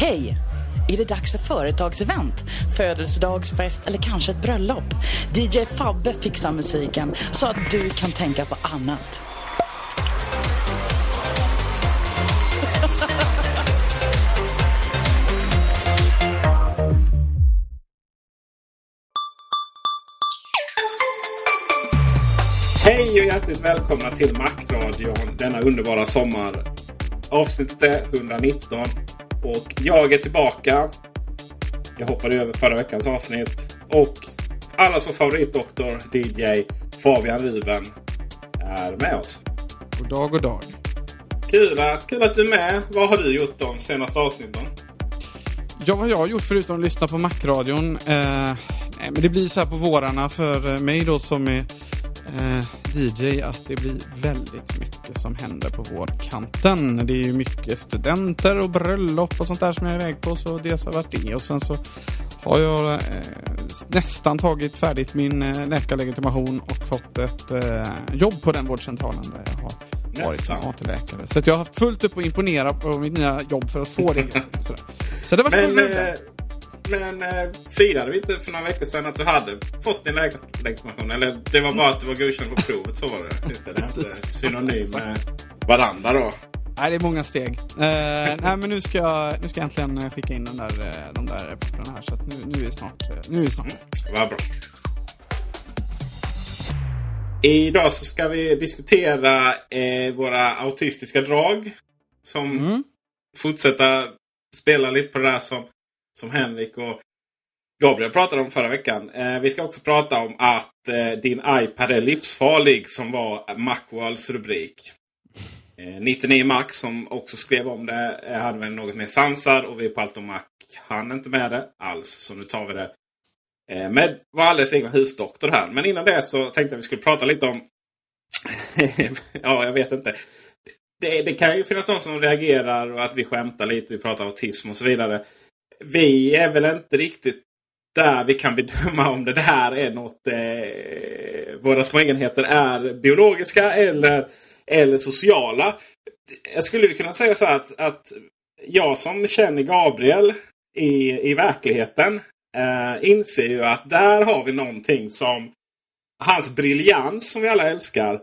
Hej! Är det dags för företagsevent, födelsedagsfest eller kanske ett bröllop? DJ Fabbe fixar musiken så att du kan tänka på annat. Hej och hjärtligt välkomna till Macradion denna underbara sommar. Avsnittet är 119 och jag är tillbaka. Jag hoppade över förra veckans avsnitt och allas vår favoritdoktor DJ Fabian Ruben är med oss. God dag, god dag. Kul att, kul att du är med. Vad har du gjort de senaste avsnitten? Ja, vad jag har gjort förutom att lyssna på Macradion. Eh, nej, men det blir så här på vårarna för eh, mig då som är eh, DJ att det blir väldigt mycket som händer på vårkanten. Det är ju mycket studenter och bröllop och sånt där som jag är iväg på. Så dels har varit det och sen så har jag eh, nästan tagit färdigt min eh, läkarlegitimation och fått ett eh, jobb på den vårdcentralen där jag har varit som. AT-läkare. Så jag har haft fullt upp att imponera på mitt nya jobb för att få det. Sådär. Så det var Men, full rulle. Eh, men eh, firade vi inte för några veckor sedan att du hade fått din läkarlegitimation? Eller det var bara att du var godkänd på provet, så var det. Det, det är inte Precis. synonym med varandra då. Nej, det är många steg. Eh, nej, men nu ska, jag, nu ska jag äntligen eh, skicka in den där, eh, de där papperna här. Så att nu, nu är vi snart. eh, Nu är snart. Vad bra. Idag så ska vi diskutera eh, våra autistiska drag. Som Mm. fortsätta spela lite på det där som, som Henrik och Gabriel pratade om förra veckan. Eh, vi ska också prata om att eh, din iPad är livsfarlig som var Macworlds rubrik. Eh, 99 Mac som också skrev om det eh, hade väl något mer sansad och vi på Allt om Mac hann inte med det alls. Så nu tar vi det eh, med vår alldeles egna husdoktor här. Men innan det så tänkte jag att vi skulle prata lite om... ja, jag vet inte. Det, det kan ju finnas de som reagerar och att vi skämtar lite. Vi pratar autism och så vidare. Vi är väl inte riktigt där vi kan bedöma om det här är något eh, våra små egenheter är biologiska eller, eller sociala. Jag skulle kunna säga så här att, att jag som känner Gabriel i, i verkligheten eh, inser ju att där har vi någonting som hans briljans som vi alla älskar.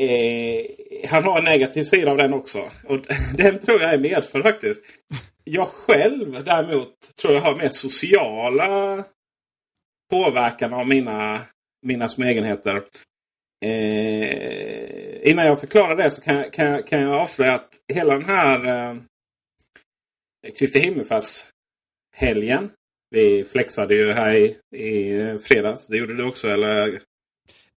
Eh, han har en negativ sida av den också. Och den tror jag är medfödd faktiskt. Jag själv däremot tror jag har mer sociala påverkan av mina, mina små egenheter. Eh, innan jag förklarar det så kan, jag- kan, kan jag avslöja att hela den här eh, Kristi himmelfärdshelgen. Vi flexade ju här i, i fredags. Det gjorde du också eller?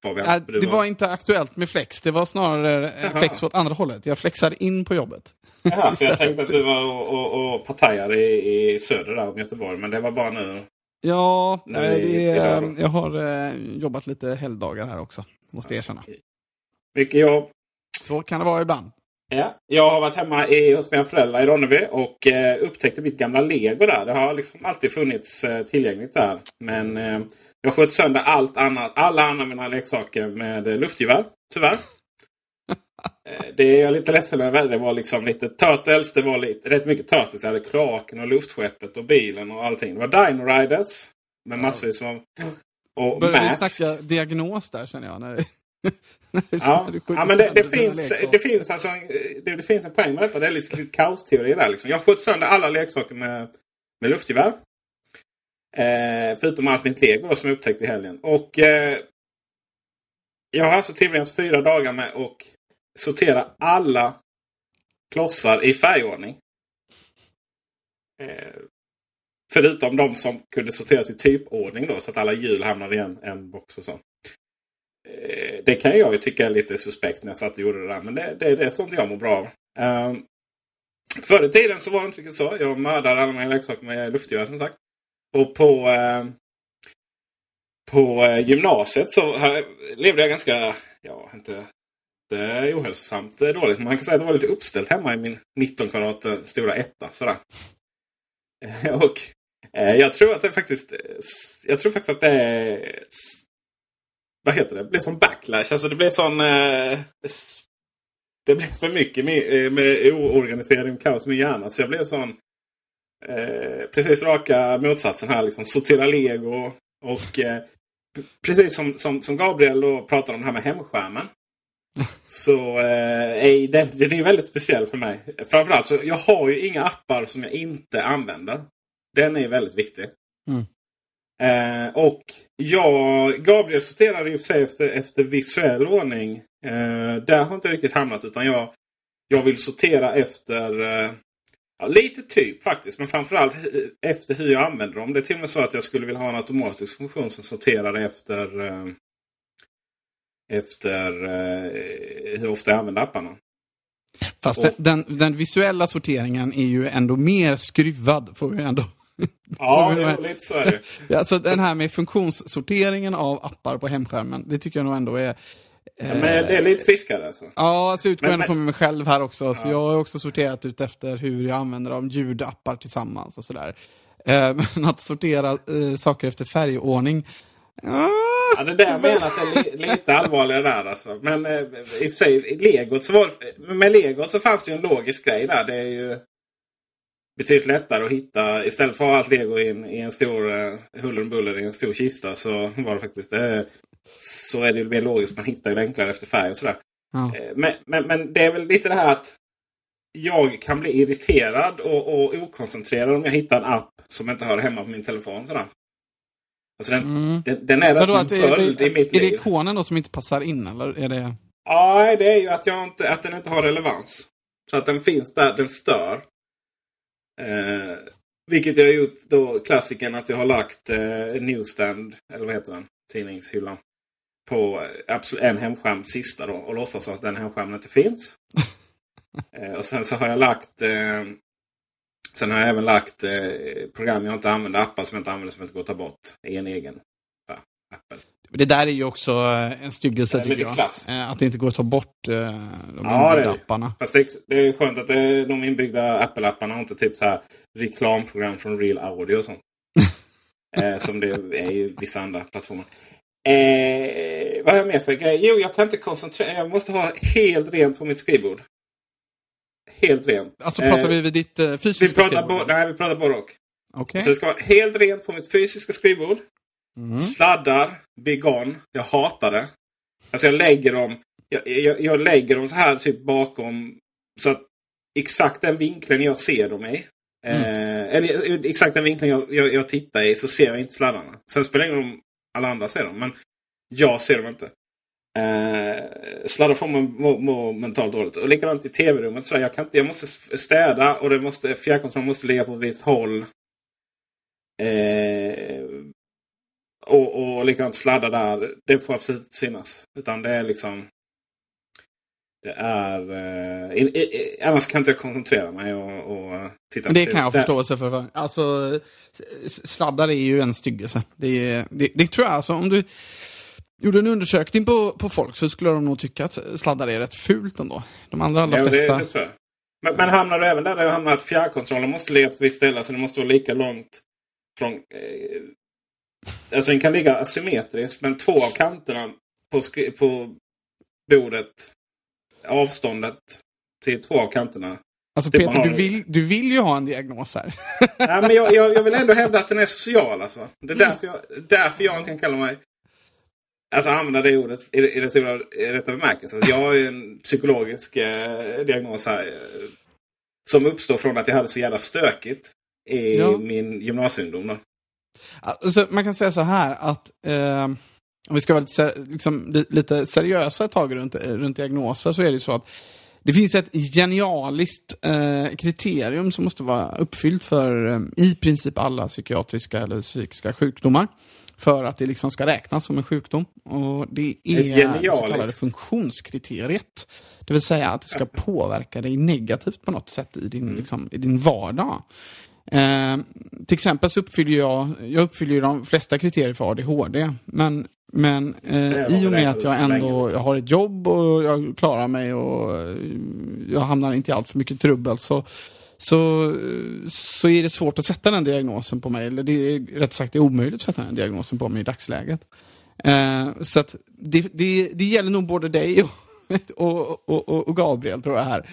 Fabian? Äh, det var inte aktuellt med flex. Det var snarare eh, Jaha. flex åt andra hållet. Jag flexade in på jobbet. Jaha, för jag tänkte att du var och, och, och partajade i, i söder där om Göteborg. Men det var bara nu. Ja, Nej, nej, det är, jag har eh, jobbat lite helgdagar här också. Måste jag erkänna. Mycket jobb. Så kan det vara ibland. Ja, jag har varit hemma i, hos mina föräldrar i Ronneby och eh, upptäckte mitt gamla lego där. Det har liksom alltid funnits eh, tillgängligt där. Men eh, jag sköt sönder allt annat, alla andra mina leksaker med eh, luftgevär. Tyvärr. Eh, det är jag lite ledsen över. Det var liksom lite Turtles. Det var lite, rätt mycket Turtles. Jag hade Kraken och luftskeppet och bilen och allting. Det var Dino Riders. Med massvis av... Och Börjar vi snacka diagnos där känner jag. När det, Ja, ja men det, det, finns, leksaker. det, finns alltså, det, det finns en poäng med detta. Det är lite, lite kaosteori där. Liksom. Jag sköt sönder alla leksaker med, med luftgevär. Eh, förutom allt mitt lego då, som jag upptäckte i helgen. Och eh, Jag har alltså tillbringat fyra dagar med att sortera alla klossar i färgordning. Eh, förutom de som kunde sorteras i typordning då, så att alla hjul hamnade i en, en box och så. Eh, det kan jag ju tycka är lite suspekt när jag satt och gjorde det där. Men det, det, det är sånt jag mår bra av. Um, förr i tiden så var det inte riktigt så. Jag mördade alla mina leksaker med luftgevär som sagt. Och på, eh, på eh, gymnasiet så här, levde jag ganska, ja inte det är ohälsosamt det är dåligt. Men man kan säga att det var lite uppställt hemma i min 19 kvadrat stora etta. Sådär. Och eh, jag tror att det faktiskt, jag tror faktiskt att det är vad heter det? Det blev som backlash. Alltså det blev sån... Eh, det blev för mycket med, med oorganisering och kaos med hjärnan. Så jag blev sån... Eh, precis raka motsatsen här. Liksom, sortera lego. Och eh, precis som, som, som Gabriel då pratade om det här med hemskärmen. Så eh, är den, den är väldigt speciell för mig. Framförallt så jag har ju inga appar som jag inte använder. Den är väldigt viktig. Mm. Eh, och jag, Gabriel sorterar i och för sig efter, efter visuell ordning. Eh, där har jag inte riktigt hamnat utan jag, jag vill sortera efter eh, ja, lite typ faktiskt. Men framförallt efter hur jag använder dem. Det är till och med så att jag skulle vilja ha en automatisk funktion som sorterar efter eh, efter eh, hur ofta jag använder apparna. Fast Och- den, den visuella sorteringen är ju ändå mer skruvad, får vi ändå. Ja, är lite så är det. Ja, Alltså den här med funktionssorteringen av appar på hemskärmen, det tycker jag nog ändå är... Ja, Men det är lite fiskare alltså. Ja, alltså utgår Men- från mig själv här också. Så jag har också sorterat ut efter hur jag använder dem, ljudappar tillsammans och sådär. Eh, Men att sortera eh, saker efter färgordning, ah, Ja, det är det jag menar att det är li lite allvarligare där alltså. Men eh, i och för sig, i legot så var med legot så fanns det ju en logisk grej där. Det är ju betydligt lättare att hitta. Istället för att ha allt lego i en, i en stor uh, huller om buller i en stor kista så var det faktiskt eh, så är det ju mer logiskt. Man hittar ju enklare efter färg och sådär. ja. Eh, Men, men, men det är väl lite det här att jag kan bli irriterad och, och okoncentrerad om jag hittar en app som inte hör hemma på min telefon. Sådär. Alltså den, Mm. den, den är där som en böld i mitt är det liv. ikonen då som inte passar in, eller är det... Ja, det är ju att, jag inte, att den inte har relevans. Så att den finns där, den stör. Eh, vilket jag har gjort då, klassiken att jag har lagt eh, Newsstand, eller vad heter den, tidningshyllan. På eh, absolut en hemskärm sista då och låtsas att den hemskärmen inte finns. eh, och sen så har jag lagt eh, Sen har jag även lagt eh, program jag inte använder, appar som jag inte använder som inte går att ta bort i en egen Apple. Det där är ju också eh, en styggelse tycker jag. klass. Eh, Att det inte går att ta bort eh, de Ja, inbyggda det. apparna. Fast det, det är skönt att det är de inbyggda Apple-apparna och inte typ så här reklamprogram från Real Audio och sånt. eh, som det är i vissa andra plattformar. Eh, vad har jag mer för grej? Jo, jag kan inte koncentrera Jag måste ha helt rent på mitt skrivbord. Helt rent. Alltså pratar Eh, vi vid ditt eh, vi fysiska pratar, skrivbord? bo- nej, vi pratar både och. Okej. Så det ska vara helt rent på mitt fysiska skrivbord. Mm. Sladdar, be gone. Jag hatar det. Alltså jag lägger dem jag, jag, jag lägger dem så här typ bakom. Så att exakt den vinkeln jag ser dem i. Eh, eller eh, exakt den vinkeln jag, jag, jag tittar i så ser jag inte sladdarna. Sen spelar det ingen roll om alla andra ser dem. Men jag ser dem inte. Eh, sladdar får man må, må mentalt dåligt. Och likadant i tv-rummet. Så jag, kan inte, jag måste städa och det måste, fjärrkontrollen måste ligga på ett visst håll. Eh, och, och likadant sladda där. Det får absolut inte synas. Utan det är liksom... Det är... Eh, i, i, annars kan inte jag koncentrera mig och, och titta Men det kan jag det- förståelse för. Alltså, sladdar är ju en styggelse. Det, det, det tror jag, alltså om du... gjorde en undersökning på, på folk så skulle de nog tycka att sladdar är rätt fult ändå. De allra, allra Ja, flesta... det, det. Men, men hamnar du även där det hamnar att fjärrkontrollen måste ligga på ett visst ställe. Så det måste vara lika långt från... Eh, alltså den kan ligga asymmetriskt men två av kanterna på, på bordet. Avståndet till två av kanterna. Alltså det Peter, du vill, du vill ju ha en diagnos här. Nej, men jag, jag, jag vill ändå hävda att den är social alltså. Det är därför jag, därför jag inte kan kalla mig... Alltså använda det ordet i, i det stora i rätta bemärkelsen. Alltså, jag har ju en psykologisk eh, diagnos här. Eh, som uppstår från att jag hade så jävla stökigt i Ja. min gymnasieungdom. Alltså, man kan säga så här att eh, om vi ska vara lite, liksom, li- lite seriösa ett tag runt, runt diagnoser så är det ju så att det finns ett genialiskt eh, kriterium som måste vara uppfyllt för eh, i princip alla psykiatriska eller psykiska sjukdomar. För att det liksom ska räknas som en sjukdom. Och det är det så kallade funktionskriteriet. Det vill säga att det ska påverka dig negativt på något sätt i din, Mm. liksom, i din vardag. Eh, till exempel så uppfyller jag, jag uppfyller de flesta kriterier för ADHD. Men, men eh, i och med att jag ändå jag har ett jobb och jag klarar mig och eh, jag hamnar inte i allt för mycket trubbel så, så, så är det svårt att sätta den diagnosen på mig. Eller det är rätt sagt det är omöjligt att sätta den diagnosen på mig i dagsläget. Eh, så att det, det, det gäller nog både dig och, och, och, och- och Gabriel tror jag här.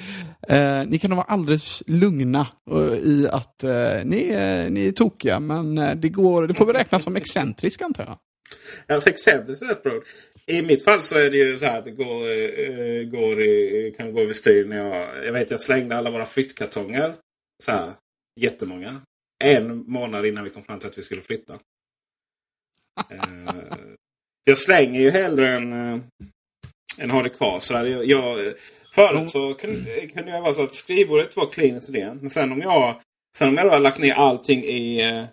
Eh, ni kan vara alldeles lugna eh, i att eh, ni, är- ni är tokiga, men eh, det, går, det får vi räkna som excentrisk antar jag. Alltså exemplet är rätt bra. I mitt fall så är det ju så här att det går, eh, går i, kan gå överstyr när jag... Jag vet jag slängde alla våra flyttkartonger. Så här, jättemånga. En månad innan vi kom fram till att vi skulle flytta. Eh, jag slänger ju hellre eh, än har det kvar. Så där, jag, jag, förut så kunde, kunde jag vara så att skrivbordet var kliniskt rent. Men sen om jag, sen om jag då har lagt ner allting i, eh,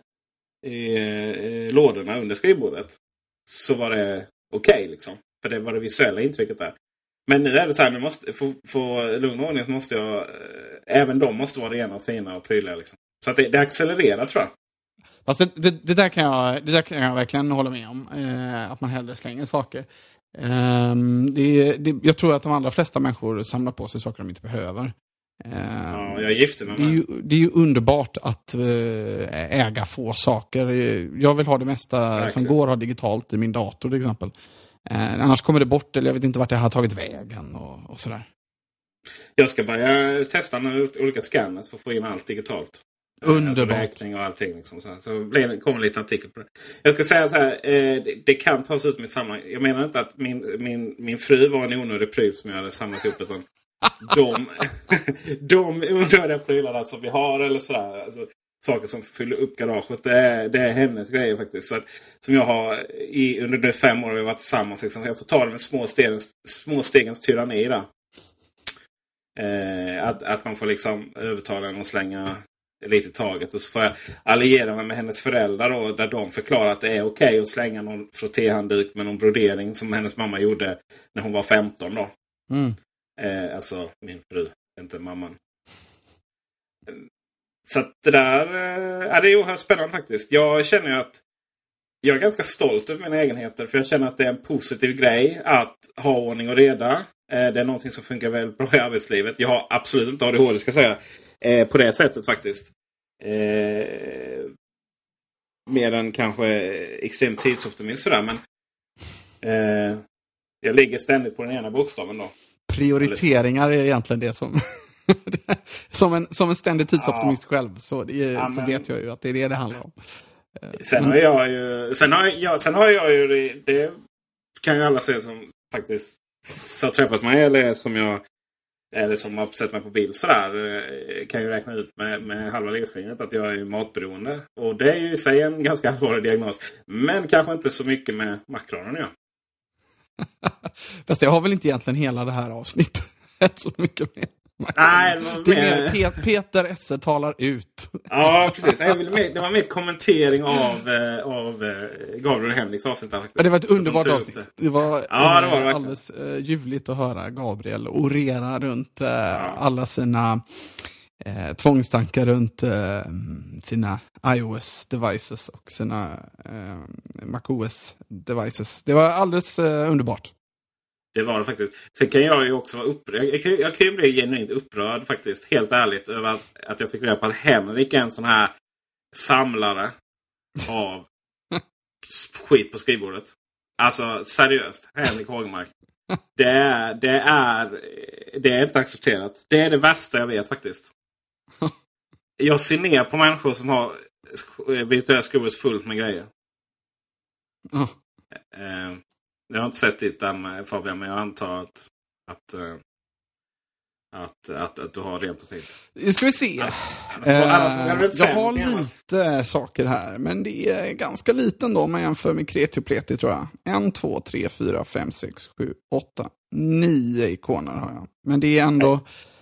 i, eh, lådorna under skrivbordet. Så var det okej liksom. För det var det visuella intrycket där. Men nu är det så här, nu måste, för, för lugn och ordning så måste jag... eh, Även de måste vara rena och fina och prydliga. Liksom. Så att det, det accelererar tror jag. Fast det, det, det, där kan jag, det där kan jag verkligen hålla med om. Eh, att man hellre slänger saker. Ehm, det, det, jag tror att de allra flesta människor samlar på sig saker de inte behöver. Ehm, Ja, jag gifte mig det, är med. ju, det är ju underbart att eh, äga få saker. Jag vill ha det mesta som Verkligen. går att ha digitalt i min dator till exempel. Eh, annars kommer det bort eller jag vet inte vart det har tagit vägen och, och sådär. Jag ska börja testa nu olika scanners för att få in allt digitalt. Underbart. Räkning och allting. Liksom, så så blev, kom en liten artikel på det. Jag ska säga så här. Eh, det, det kan tas ut med ett sammanhang. Jag menar inte att min, min, min fru var en onödig pryl som jag hade samlat ihop. Utan de, de onödiga prylarna som vi har eller sådär. Alltså, saker som fyller upp garaget. Det är, det är hennes grejer faktiskt. Så att, som jag har i, under de fem år vi har varit tillsammans. Liksom, jag får ta det med små stegens, små stegens tyranni där. Eh, att, att man får liksom övertala henne att slänga lite taget. Och så får jag alliera mig med hennes föräldrar då, där de förklarar att det är okej att slänga någon frottéhandduk med någon brodering som hennes mamma gjorde när hon var 15. Då. Mm. Eh, alltså min fru, inte mamman. Så att det där eh, det är oerhört spännande faktiskt. Jag känner ju att jag är ganska stolt över mina egenheter. För jag känner att det är en positiv grej att ha ordning och reda. Eh, det är någonting som funkar väldigt bra i arbetslivet. Jag har absolut inte ADHD ska jag säga. Eh, på det sättet faktiskt. Eh, mer än kanske extrem tidsoptimist sådär. Men eh, jag ligger ständigt på den ena bokstaven då. Prioriteringar är egentligen det som... som, en, som en ständig tidsoptimist själv så, det Ja, så men- vet jag ju att det är det det handlar om. Sen har jag ju... Sen har jag, sen har jag ju... det- Det kan ju alla se som faktiskt har träffat mig eller som jag... Eller som har sett mig på bild sådär. Eh, kan ju räkna ut med, med halva lillfingret att jag är matberoende. Och det är ju i sig en ganska allvarlig diagnos. Men kanske inte så mycket med makronen att. Fast jag har väl inte egentligen hela det här avsnittet så mycket med. Nej, det var mer- Pe- Peter Esse talar ut. Ja, precis. Det var mer kommentering av, eh, av eh, Gabriel Henriks avsnitt. faktiskt. Ja, Det var ett De underbart upp avsnitt. det. Var, Ja, det var det eh, verkligen. alldeles uh, ljuvligt att höra Gabriel orera runt eh, alla sina eh, tvångstankar runt eh, sina iOS-devices och sina eh, MacOS-devices. Det var alldeles eh, underbart. Det var det faktiskt. Sen kan jag ju också vara upprörd. Jag kan, jag kan ju bli genuint upprörd faktiskt. Helt ärligt. Över att, att jag fick reda på att Henrik är en sån här samlare av skit på skrivbordet. Alltså seriöst. Henrik Hågmark. Det är, det, är, det är inte accepterat. Det är det värsta jag vet faktiskt. Jag ser ner på människor som har virtuella skrivbordet fullt med grejer. Oh. Eh, jag har inte sett ditt än Fabian, men jag antar att, att, eh, att, att, att du har rent och fint. Nu ska vi se. Annars, annars, annars, jag har lite saker här, men det är ganska liten då om man jämför med kreti och pleti tror jag. En, två, tre, fyra, fem, sex, sju, åtta, nio ikoner har jag. Men det är ändå,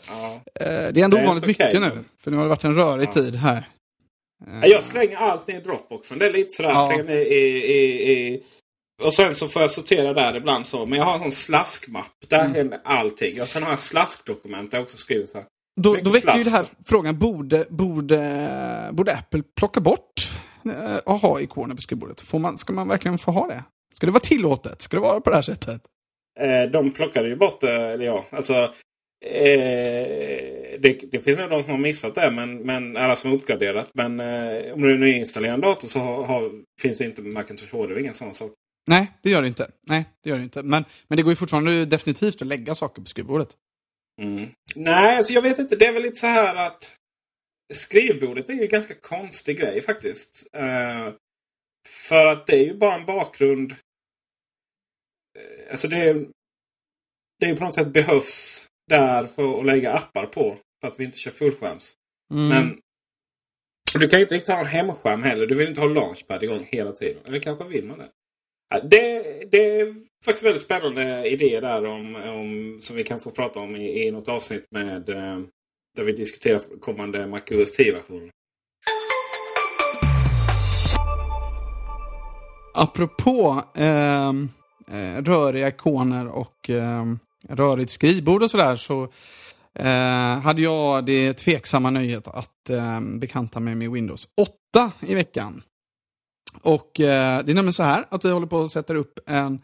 ja. eh, det är ändå Det är ovanligt okej. mycket nu. För nu har det varit en rörig Ja. tid här. Jag slänger allt ner i Dropboxen. Det är lite sådär. Ja. Slänger ner i, i, i, och sen så får jag sortera där ibland så. Men jag har en sån slaskmapp. Där Mm. händer allting. Och sen har jag slaskdokument där jag också skriver så här. Då, då väcker ju det här frågan, borde, borde, borde Apple plocka bort eh, aha-ikoner på skrivbordet? Får man, ska man verkligen få ha det? Ska det vara tillåtet? Ska det vara på det här sättet? Eh, de plockade ju bort det. Eller ja, alltså. Eh, det, det finns nog de som har missat det. Men, men alla som har uppgraderat. Men eh, om du nu installerar en dator så har, har, finns det inte Macintosh HD. Det är ingen sån sak. Nej, det gör det inte. Nej, det gör det inte. Men, men det går ju fortfarande definitivt att lägga saker på skrivbordet. Mm. Nej, alltså jag vet inte. Det är väl lite så här att skrivbordet är ju en ganska konstig grej faktiskt. Eh, för att det är ju bara en bakgrund. Eh, alltså det är, det är på något sätt behövs där för att lägga appar på. För att vi inte kör fullskärms. Mm. Men du kan ju inte riktigt ha en hemskärm heller. Du vill inte ha Launchpad igång hela tiden. Eller kanske vill man det. Det, det är faktiskt väldigt spännande idéer där om, om, som vi kan få prata om i, i något avsnitt med eh, där vi diskuterar kommande MacOS 10-version. Apropå ehm, eh, röriga ikoner och eh, rörigt skrivbord och sådär så eh, hade jag det tveksamma nöjet att eh, bekanta mig med Windows 8 i veckan. Och eh, det är nämligen så här att vi håller på att sätta upp en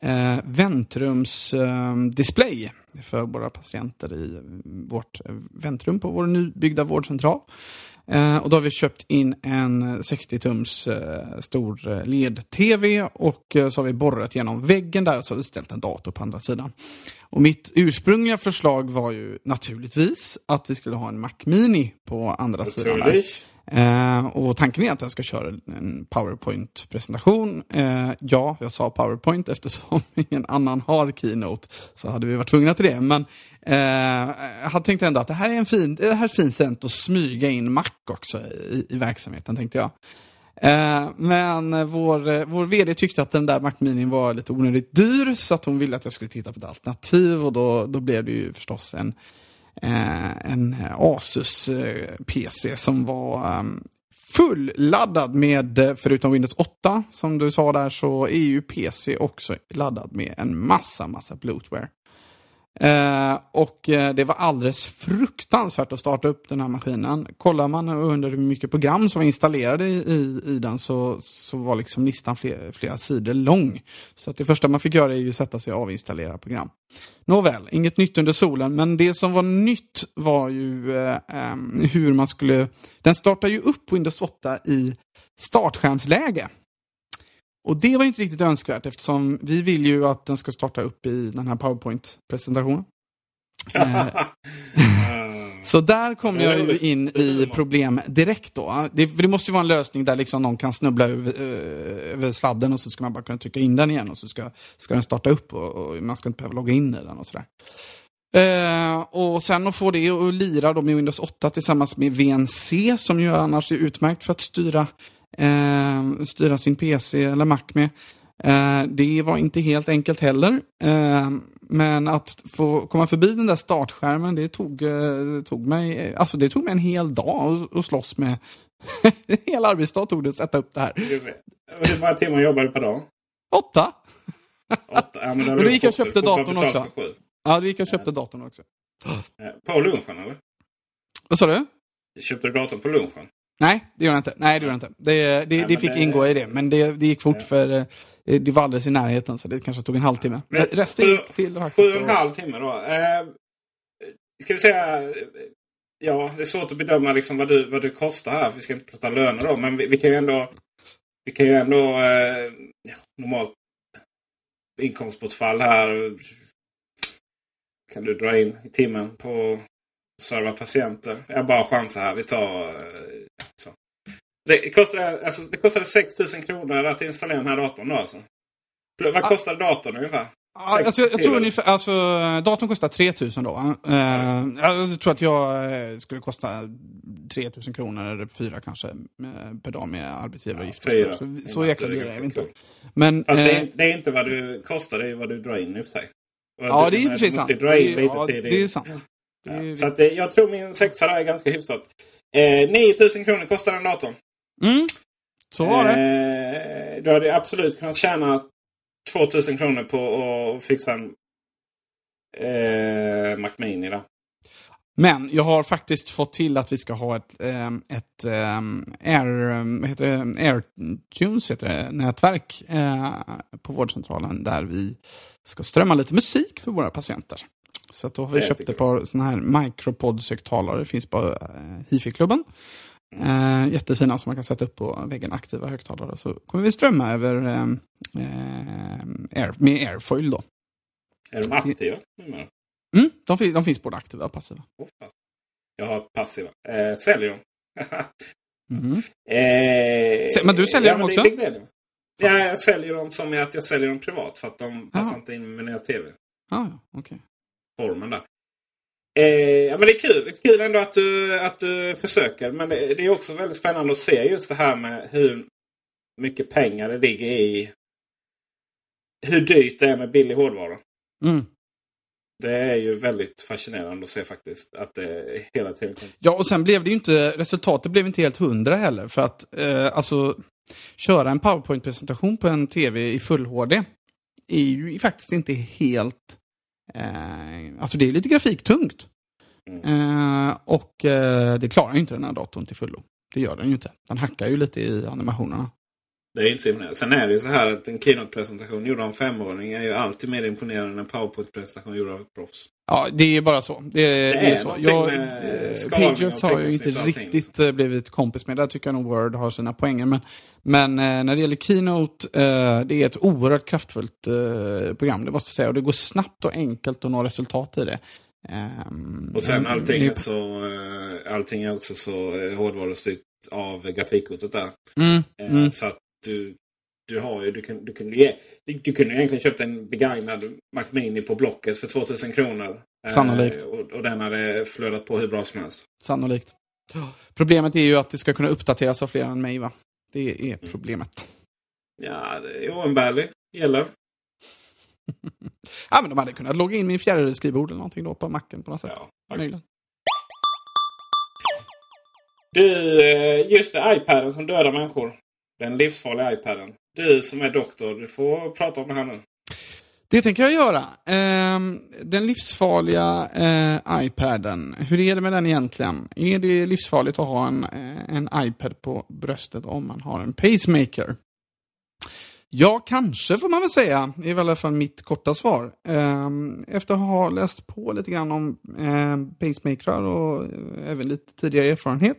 eh, väntrumsdisplay eh, för våra patienter i vårt eh, väntrum på vår nybyggda vårdcentral. Eh, och då har vi köpt in en 60-tums eh, stor eh, LED-TV och eh, så har vi borrat genom väggen där och så har vi ställt en dator på andra sidan. Och mitt ursprungliga förslag var ju naturligtvis att vi skulle ha en Mac Mini på andra sidan. Där. Eh, och tanken är att jag ska köra en PowerPoint-presentation. Eh, ja, jag sa PowerPoint eftersom ingen annan har Keynote. Så hade vi varit tvungna till det. Men eh, jag tänkte ändå att det här är en fin, det här är ett fint sätt att smyga in Mac också i, i verksamheten, tänkte jag. Eh, men vår, eh, vår vd tyckte att den där Mac Mini var lite onödigt dyr så att hon ville att jag skulle titta på ett alternativ och då, då blev det ju förstås en, eh, en Asus eh, PC som var um, fulladdad med, eh, förutom Windows 8 som du sa där, så är ju PC också laddad med en massa, massa bloatware. Eh, och eh, det var alldeles fruktansvärt att starta upp den här maskinen. Kollar man under hur mycket program som var installerade i, i, i den så, så var liksom listan flera, flera sidor lång. Så att det första man fick göra är ju sätta sig och avinstallera program. Nåväl, inget nytt under solen, men det som var nytt var ju eh, ehm, hur man skulle... Den startar ju upp Windows 8 i startskärmsläge. Och det var inte riktigt önskvärt eftersom vi vill ju att den ska starta upp i den här PowerPoint-presentationen. Eh, Så där kom jag ju in i problem direkt då. Det, det måste ju vara en lösning där liksom någon kan snubbla över, eh, över sladden och så ska man bara kunna trycka in den igen och så ska, ska den starta upp och, och man ska inte behöva logga in i den och sådär. Eh, och sen att få det att lira då med Windows 8 tillsammans med VNC som ju annars är utmärkt för att styra, eh, styra sin PC eller Mac med. Eh, det var inte helt enkelt heller. Eh, men att få komma förbi den där startskärmen, det tog, eh, det tog, mig, alltså det tog mig en hel dag att, slåss med. en hel arbetsdag tog det att sätta upp det här. Hur många timmar jobbar du per dag? Åtta! Åtta? Ja, men Och då gick jag och köpte datorn också. Ja, då gick jag och köpte datorn också. Eh, På lunchen eller? Vad sa du? Köpte du datorn på lunchen? Nej, det gjorde jag inte. Nej, det gjorde jag inte. Det, det, Nej, det fick det- ingå i det, men det, det gick fort Ja. för eh, det var alldeles i närheten så det kanske tog en halvtimme. Men Resten gick till Sju och en halv timme då. Eh, ska vi säga... Ja, det är svårt att bedöma liksom vad, du, vad du kostar här. Vi ska inte prata löner då. Men vi, vi kan ju ändå... Vi kan ju ändå... Eh, normalt inkomstbortfall här. Kan du dra in i timmen på serva patienter. Jag bara chansar här. Vi tar... Eh, så. Det kostade, alltså, det kostade 6 000 kronor att installera den här datorn då alltså. Vad kostade datorn ungefär? Ja, alltså, jag, jag tror ungefär, alltså, datorn kostar 3000 då. Eh, jag tror att jag eh, skulle kosta 3000 kronor eller fyra kanske eh, per dag med arbetsgivaravgifter. Fyra. så så jäkla dyra är vi inte. Men, Alltså, det, är inte, det är inte vad du kostar, det är vad du drar in i och för sig. Ja, du- det är i och för sig sant. dra in lite ja, det är sant. Ja. Så att, eh, jag tror min sexa där är ganska hyfsat. Eh, 9000 kronor kostar den datorn. Mm, så var det. Eh, du hade absolut kunnat tjäna 2000 kronor på att fixa en eh, Mac Mini. Då. Men jag har faktiskt fått till att vi ska ha ett, ehm, ett ehm, Air, vad heter det, AirTunes heter det, nätverk eh, på vårdcentralen där vi ska strömma lite musik för våra patienter. Så då har vi köpt ett par sådana här micropods-högtalare. Finns på eh, Hifi-klubben. Eh, jättefina som man kan sätta upp på väggen, aktiva högtalare. Så kommer vi strömma över ehm, eh, Air, med Airfoil då. Är de aktiva numera? Mm, de, fin- de finns både aktiva och passiva. Oh. Jag har passiva. Eh, säljer dem. Mhm. Eh, Se- men du säljer dem men också? Det, det. Ja, jag säljer dem som att jag säljer dem privat för att de passar Jaha. inte in med nya tv. Ah, ja, okej. Formen där. Eh, ja, men det är kul. Det är kul ändå att du, att du försöker. Men det, det är också väldigt spännande att se just det här med hur mycket pengar det ligger i hur dyrt det är med billig hårdvara. Mm. Det är ju väldigt fascinerande att se faktiskt. Att det hela tiden. Ja, och sen blev det ju inte, resultatet blev inte helt hundra heller. För att, eh, alltså, köra en PowerPoint-presentation på en tv i full HD är ju faktiskt inte helt, eh, alltså det är lite grafiktungt. Mm. Eh, och eh, det klarar ju inte den här datorn till fullo. Det gör den ju inte. Den hackar ju lite i animationerna. Det är inte så imponerande. Sen är det ju så här att en keynote-presentation gjord av en femåring är ju alltid mer imponerande än en PowerPoint-presentation gjord av ett proffs. Ja, det är ju bara så. Det, det är, är så. Jag, eh, skalning Pages har ju inte och allting, riktigt eh, blivit kompis med. Där tycker jag nog Word har sina poänger. Men, men eh, när det gäller Keynote, eh, det är ett oerhört kraftfullt eh, program, det måste jag säga. Och det går snabbt och enkelt att nå resultat i det. Ehm, Och sen allting det- är, så, eh, allting är också så eh, hårdvarustyrt av grafikkortet där. Mm, Eh, mm. Så att du, du har ju, du, kan, du, kunde, ge, du, kunde egentligen köpt en begagnad Mac Mini på Blocket för 2000 kronor. Eh, Sannolikt. och, och den hade flödat på hur bra som helst. Sannolikt. Problemet är ju att det ska kunna uppdateras av fler än mig, va? Det är problemet. Ja, det är oumbärlig. Gäller. Ja, men de hade kunnat logga in min fjärrskrivbord eller någonting då på macken på något sätt. Ja, Möjligen. Du, eh, just det, iPaden som dödar människor. Den livsfarliga iPaden. Du som är doktor, du får prata om det här nu. Det tänker jag göra. Ehm, den livsfarliga eh, iPaden, hur är det med den egentligen? Är det livsfarligt att ha en, eh, en iPad på bröstet om man har en pacemaker? Ja, kanske får man väl säga. Det är väl i alla fall mitt korta svar. Ehm, efter att ha läst på lite grann om eh, pacemakrar och även lite tidigare erfarenhet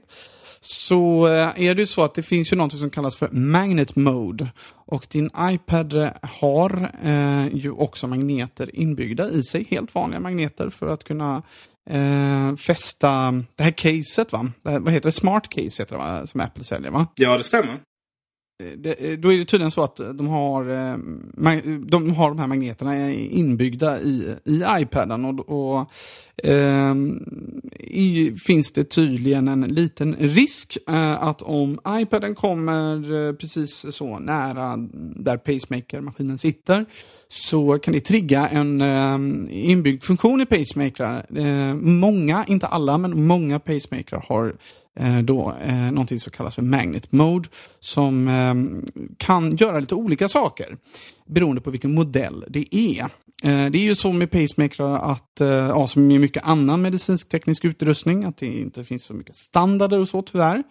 så eh, är det ju så att det finns ju någonting som kallas för magnet mode. Och din iPad eh, har eh, ju också magneter inbyggda i sig, helt vanliga magneter för att kunna eh, fästa det här caset va? Det här, vad heter det? Smart case heter det va? Som Apple säljer va? Ja, det stämmer. Eh, det, eh, då är det tydligen så att eh, de har, de har de här magneterna inbyggda i, i iPaden. Och, och ehm, i, finns det tydligen en liten risk eh, att om iPaden kommer precis så nära där pacemaker-maskinen sitter så kan det trigga en eh, inbyggd funktion i pacemaker. Många, inte alla, men många pacemaker har Eh, då eh, någonting som kallas för magnet mode som eh, kan göra lite olika saker beroende på vilken modell det är. Eh, det är ju så med pacemaker att, eh, ja, som med mycket annan medicinsk-teknisk utrustning, att det inte finns så mycket standarder och så tyvärr.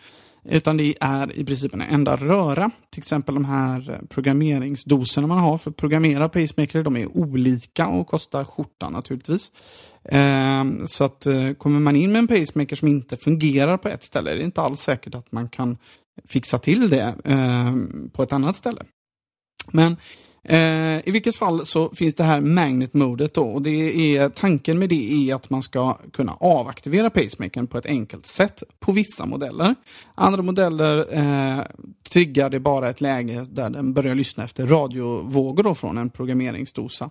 Utan det är i princip en enda röra. Till exempel de här programmeringsdoserna man har för att programmera pacemaker. De är olika och kostar skjortan naturligtvis. Ehm, så att eh, kommer man in med en pacemaker som inte fungerar på ett ställe Det är inte alls säkert att man kan fixa till det ehm, på ett annat ställe. Men Eh, I vilket fall så finns det här magnet-modet då och det är, tanken med det är att man ska kunna avaktivera pacemakern på ett enkelt sätt på vissa modeller. Andra modeller eh, triggar det bara ett läge där den börjar lyssna efter radiovågor då från en programmeringsdosa.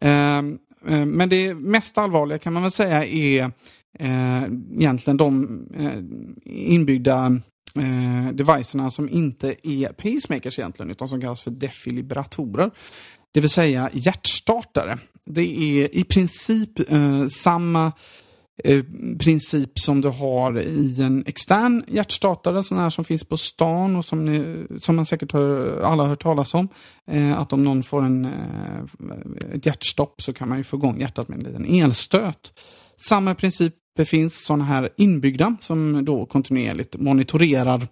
Eh, eh, men det mest allvarliga kan man väl säga är eh, egentligen de eh, inbyggda eh, devicerna som inte är pacemakers egentligen, utan som kallas för defibrillatorer. Det vill säga hjärtstartare. Det är i princip eh, samma eh, princip som du har i en extern hjärtstartare, sån här som finns på stan och som, ni, som man säkert hör, alla har hört talas om. Eh, att om någon får en, eh, ett hjärtstopp så kan man ju få igång hjärtat med en liten elstöt. Samma princip det finns sådana här inbyggda som då kontinuerligt monitorerar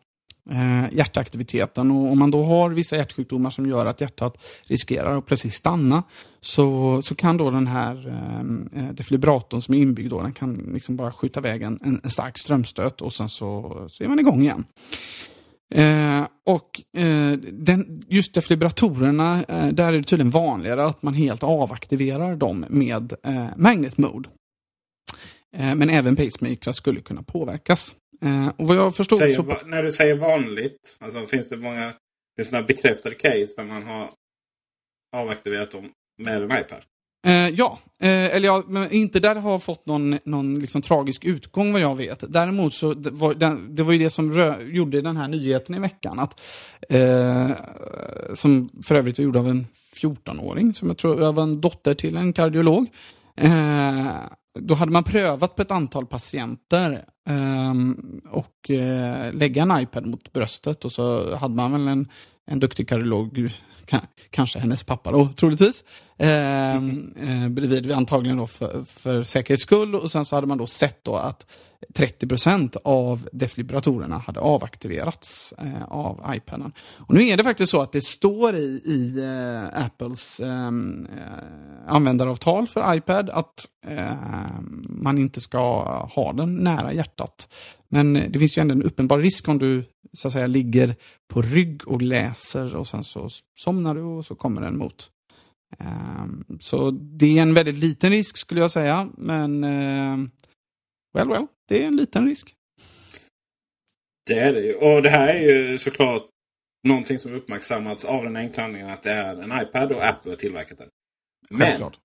eh, hjärtaktiviteten. Och om man då har vissa hjärtsjukdomar som gör att hjärtat riskerar att plötsligt stanna så, så kan då den här eh, defibratorn defibrillatorn som är inbyggd då, den kan liksom bara skjuta iväg en, en stark strömstöt och sen så, så är man igång igen. Eh, och eh, den, just defibrillatorerna, eh, där är det tydligen vanligare att man helt avaktiverar dem med eh, magnet mode. Eh, men även pacemakers skulle kunna påverkas. Eh, och vad jag förstod säger, så... När du säger vanligt, alltså finns det många finns det bekräftade case där man har avaktiverat dem med en iPad? Eh, ja, eh, eller ja, men inte där det har fått någon, någon liksom tragisk utgång vad jag vet. Däremot så det var den, det var ju det som rö, gjorde den här nyheten i veckan. Att, eh, som för övrigt var gjord av en 14-åring som jag tror var en dotter till en kardiolog. Då hade man prövat på ett antal patienter eh, och eh, lägga en iPad mot bröstet och så hade man väl en, en duktig kardiolog kanske hennes pappa då, troligtvis. Eh, bredvid antagligen då för, för säkerhets skull. Och sen så hade man då sett då att 30% av defibrillatorerna hade avaktiverats eh, av iPaden. Och nu är det faktiskt så att det står i, i Apples ehm, eh, användaravtal för iPad att ehm, man inte ska ha den nära hjärtat. Men det finns ju ändå en uppenbar risk om du så att säga ligger på rygg och läser och sen så somnar du och så kommer den mot. Um, så det är en väldigt liten risk skulle jag säga, men uh, well, well, det är en liten risk. Det är det ju. Och det här är ju såklart någonting som uppmärksammats av den enkla anledningen att det är en iPad och Apple har tillverkat den. Men Självklart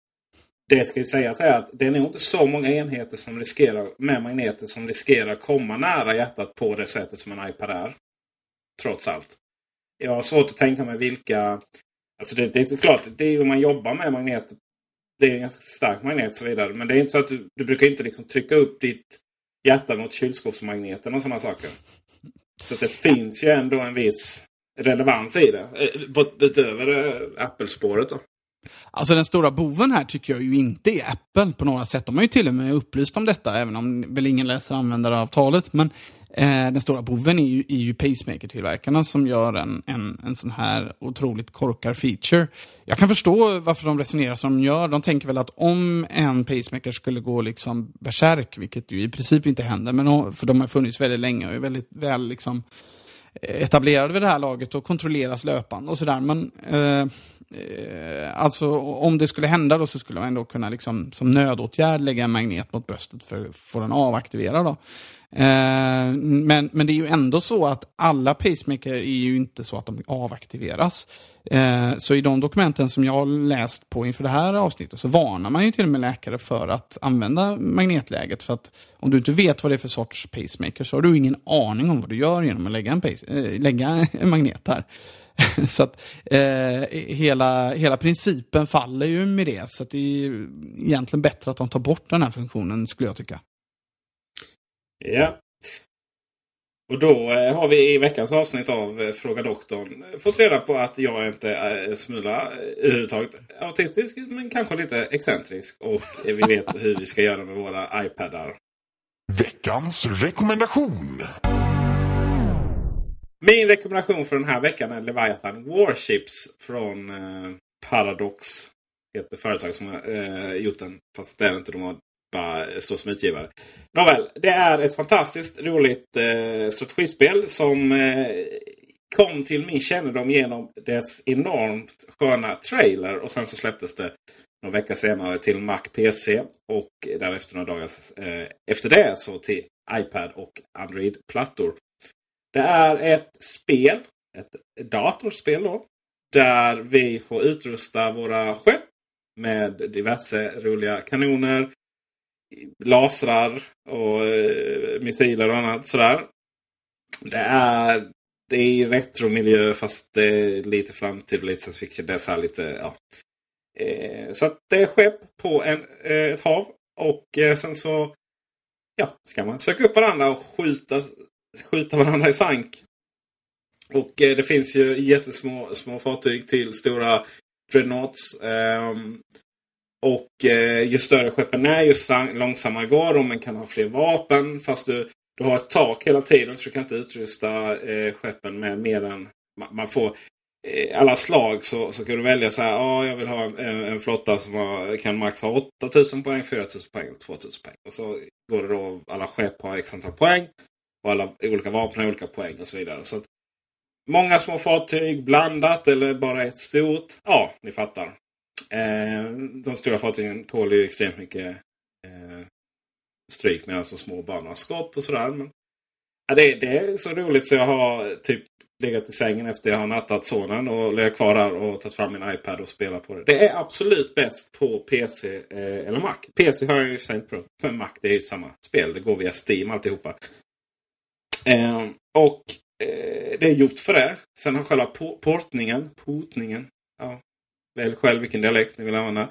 det ska ju sägas är att det är nog inte så många enheter som riskerar med magneter som riskerar komma nära hjärtat på det sättet som en iPad är. Trots allt. Jag har svårt att tänka mig vilka... Alltså det, det är såklart, det är om man jobbar med magneter. Det är en ganska stark magnet och så vidare. Men det är inte så att du, du brukar inte liksom trycka upp ditt hjärta mot kylskåpsmagneten och sådana saker. Så det finns ju ändå en viss relevans i det. Eh, utöver eh, Apple-spåret då. Alltså den stora boven här tycker jag ju inte är Apple på några sätt. De har ju till och med upplyst om detta, även om väl ingen läser användaravtalet. Men eh, den stora boven är ju, är ju pacemaker-tillverkarna som gör en, en, en sån här otroligt korkad feature. Jag kan förstå varför de resonerar som de gör. De tänker väl att om en pacemaker skulle gå liksom bärsärk, vilket ju i princip inte händer, men för de har funnits väldigt länge och är väldigt väl liksom Eh, etablerade vid det här laget och kontrolleras löpande och sådär. Men eh, eh, alltså om det skulle hända då så skulle man ändå kunna liksom, som nödåtgärd lägga en magnet mot bröstet för att få den avaktiverad. Då. Eh, men, men det är ju ändå så att alla pacemaker är ju inte så att de avaktiveras. Eh, så i de dokumenten som jag har läst på inför det här avsnittet så varnar man ju till och med läkare för att använda magnetläget. För att om du inte vet vad det är för sorts pacemaker så har du ingen aning om vad du gör genom att lägga en, pace, eh, lägga en magnet där. så att eh, hela, hela principen faller ju med det. Så det är egentligen bättre att de tar bort den här funktionen skulle jag tycka. Ja. Och då eh, har vi i veckans avsnitt av eh, Fråga Doktorn eh, fått reda på att jag inte är en smula överhuvudtaget autistisk. Men kanske lite excentrisk. Och vi vet hur vi ska göra med våra iPadar. Veckans rekommendation. Min rekommendation för den här veckan är Leviathan Warships från eh, Paradox. Ett företag som har eh, gjort den. Fast det är inte. De har bara stå som utgivare. Nåväl, det är ett fantastiskt roligt eh, strategispel som eh, kom till min kännedom genom dess enormt sköna trailer. Och sen så släpptes det några veckor senare till Mac PC. Och därefter några dagar eh, efter det så till iPad och Android-plattor. Det är ett spel, ett datorspel då. Där vi får utrusta våra skepp med diverse roliga kanoner, lasrar och eh, missiler och annat sådär. Det är, det är retromiljö fast det är lite framtid och lite science fiction. Det är så lite, ja. Eh, så att det är skepp på en, eh, ett hav. Och sen så ja, ska man söka upp varandra och skjuta, skjuta varandra i sank. Och det finns ju jättesmå små fartyg till stora dreadnoughts. Ehm, och eh, ju större skeppen är ju långsammare går de. Man kan ha fler vapen. Fast du, du har ett tak hela tiden. Så du kan inte utrusta eh, skeppen med mer än... Man, man får eh, alla slag så, så kan du välja så här. Ja, jag vill ha en, en flotta som har, kan max ha 8000 poäng, 4000 poäng och 2000 poäng. Och så går det då alla skepp har x antal poäng. Och alla olika vapen har olika poäng och så vidare. Så att, Många små fartyg blandat eller bara ett stort. Ja, ni fattar. Eh, de stora fartygen tål ju extremt mycket eh, stryk medan de små bara några skott och sådär. Men, ja, det, det, är så roligt så jag har typ legat i sängen efter jag har nattat sonen och legat kvar där och tagit fram min iPad och spelat på det. Det är absolut bäst på PC eh, eller Mac. PC har jag ju för inte Men Mac det är ju samma spel. Det går via Steam alltihopa. Eh, och eh, det är gjort för det. Sen har själva portningen, portningen, ja, Välj själv vilken dialekt ni vill använda.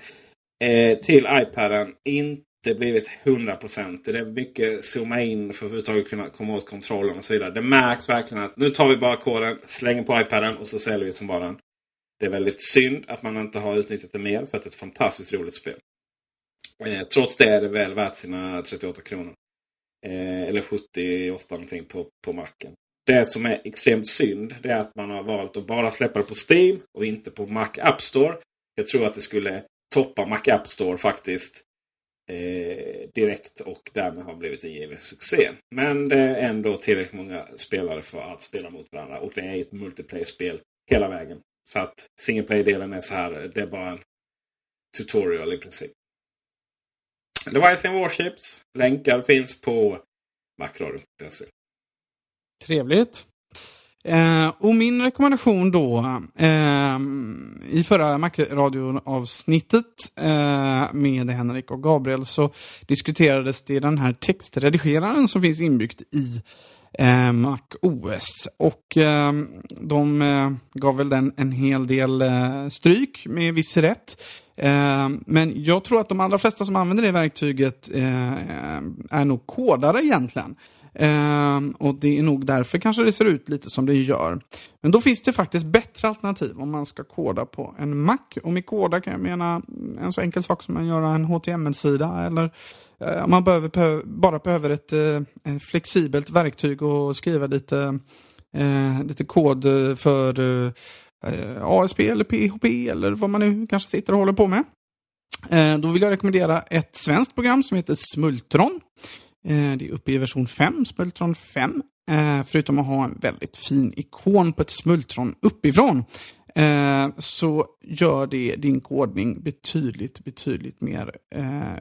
Eh, till iPaden inte blivit 100%. Det är mycket zooma in för att överhuvudtaget kunna komma åt kontrollen och så vidare. Det märks verkligen att nu tar vi bara koden, slänger på iPaden och så säljer vi som bara den. Det är väldigt synd att man inte har utnyttjat det mer för att det är ett fantastiskt roligt spel. Eh, trots det är det väl värt sina 38 kronor. Eh, eller 78 någonting på, på macken. Det som är extremt synd det är att man har valt att bara släppa det på Steam och inte på Mac App Store. Jag tror att det skulle toppa Mac App Store faktiskt eh, direkt och därmed har blivit en given succé. Men det är ändå tillräckligt många spelare för att spela mot varandra och det är ett multiplayer-spel hela vägen. Så att single play-delen är så här. Det är bara en tutorial i princip. Leviathan Warships. Länkar finns på macradion.se. Trevligt. Eh, och min rekommendation då, eh, i förra Macradion-avsnittet eh, med Henrik och Gabriel så diskuterades det den här textredigeraren som finns inbyggt i eh, Mac OS. Och eh, de eh, gav väl den en hel del eh, stryk med viss rätt. Eh, men jag tror att de allra flesta som använder det verktyget eh, är nog kodare egentligen. Ehm, och det är nog därför kanske det ser ut lite som det gör. Men då finns det faktiskt bättre alternativ om man ska koda på en Mac. Och med koda kan jag mena en så enkel sak som att göra en HTML-sida eller eh, om man behöver, bara behöver ett, eh, ett eh, flexibelt verktyg och skriva lite, eh, lite kod för eh, ASP eller PHP eller vad man nu kanske sitter och håller på med. Eh, då vill jag rekommendera ett svenskt program som heter Smultron. Eh, det är uppe i version 5, Smultron 5. Eh, förutom att ha en väldigt fin ikon på ett smultron uppifrån eh, så gör det din kodning betydligt, betydligt mer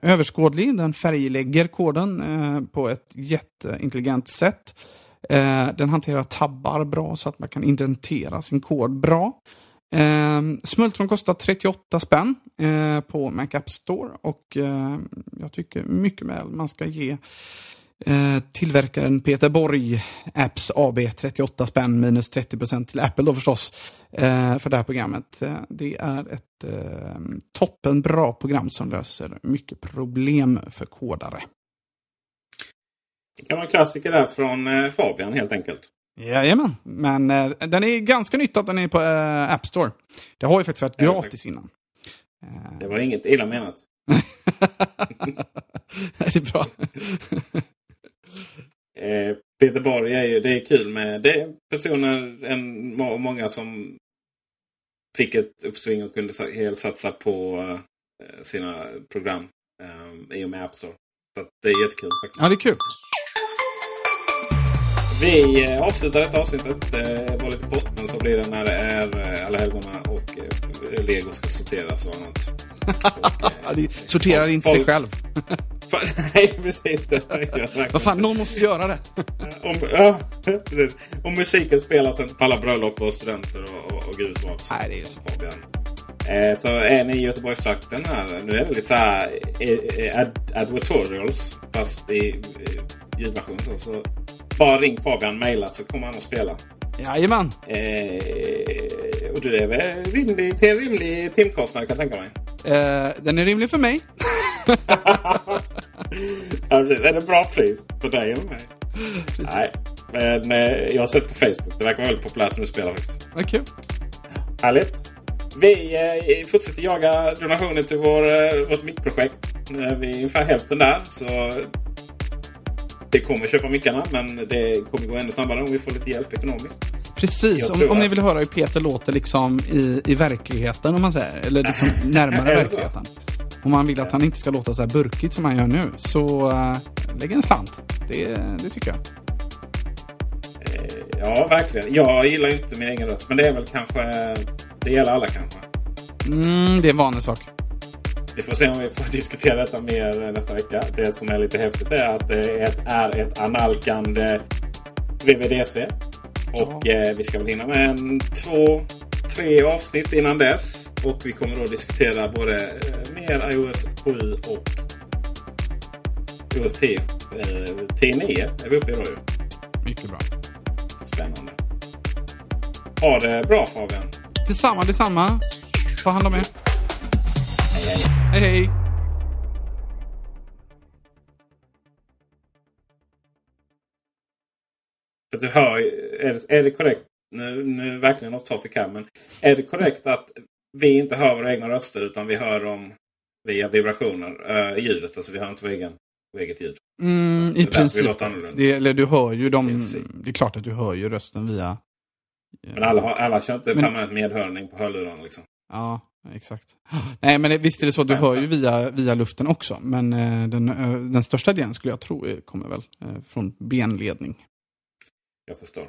överskådlig. Den färglägger koden på ett jätteintelligent sätt. Den hanterar tabbar bra så att man kan indentera sin kod bra. Eh, Smultron kostar 38 spänn eh, på Mac App Store och eh, jag tycker mycket väl man ska ge eh, tillverkaren Peter Borg Apps AB 38 spänn minus 30% till Apple då förstås eh, för det här programmet. Eh, det är ett toppenbra program som löser mycket problem för kodare. Det kan vara en klassiker där från Fabian helt enkelt. Jajamän, men eh, den är ganska nytt att den är på eh, App Store. Det har ju faktiskt varit gratis innan. Eh, Det var inget illa menat. det är bra. Eh, Peter Borg är ju, det är kul med det är personer, en, må- många som fick ett uppsving och kunde sa- helsatsa på eh, sina program eh, i och med App Store. Så det är jättekul faktiskt. Ja, det är kul. Vi eh, avslutar detta avsnittet. Det var lite kort men så blir det när det är eh, alla helgona och eh, Lego ska sorteras och annat. Och, eh, sorterar inte sig själv. Nej, precis. Det Vad fan, någon måste göra det. Om, ja, precis. Om musiken spelas inte på alla bröllop och studenter och, och, och gud vad. så- Nej, det är Fabian. Eh, så är ni i Göteborgstrakten här. Nu är det lite så här eh, ad, advertorials fast i ljudversion. Så, så bara ring Fabian, mejla så kommer han att spela. Jajamän. Eh, och du är väl rimlig, till en rimlig timkostnad kan jag tänka mig. Eh, den är rimlig för mig. Ja, är det bra pris på dig eller mig? Nej, men eh, jag har sett på Facebook. Det verkar vara väldigt populärt när du spelar faktiskt. Vad kul. Härligt. Vi eh, fortsätter jaga donationer till vår, eh, vårt mickprojekt. Nu är vi ungefär hälften där. Så det kommer köpa mickarna men det kommer gå ännu snabbare om vi får lite hjälp ekonomiskt. Precis, om, om ni vill höra hur Peter låter liksom i, i verkligheten, om man säger. Eller liksom närmare verkligheten. Om man vill att han inte ska låta så här burkigt som han gör nu, så uh, lägg en slant. Det, det tycker jag. Eh, ja, verkligen. Jag gillar inte min egen röst men det är väl kanske... Det gäller alla kanske. Mm, det är en vanlig sak. Vi får se om vi får diskutera detta mer nästa vecka. Det som är lite häftigt är att det är ett, är ett analkande VVDC. Och eh, vi ska väl hinna med en två, tre avsnitt innan dess. Och vi kommer då diskutera både eh, mer iOS 7 och iOS 10. Eh, 10.9 är vi uppe i då ju. Mycket bra. Spännande. Ha det bra Fabian. Detsamma, detsamma. Ta hand om er. Hej, hej. För du hör, är det, är det korrekt, nu, nu verkligen off topic här, men är det korrekt att vi inte hör våra egna röster utan vi hör dem via vibrationer i ljudet? Alltså vi hör inte vår egen, vår eget ljud. Mm, I princip. Det, eller du hör ju dem. Princip. Det är klart att du hör ju rösten via... Men alla, har, alla kör inte Men- permanent medhörning på hörlurarna liksom. Ja, exakt. Nej, men visst är det så du hör ju via, via luften också. Men eh, den, den största delen skulle jag tro kommer väl eh, från benledning. Jag förstår.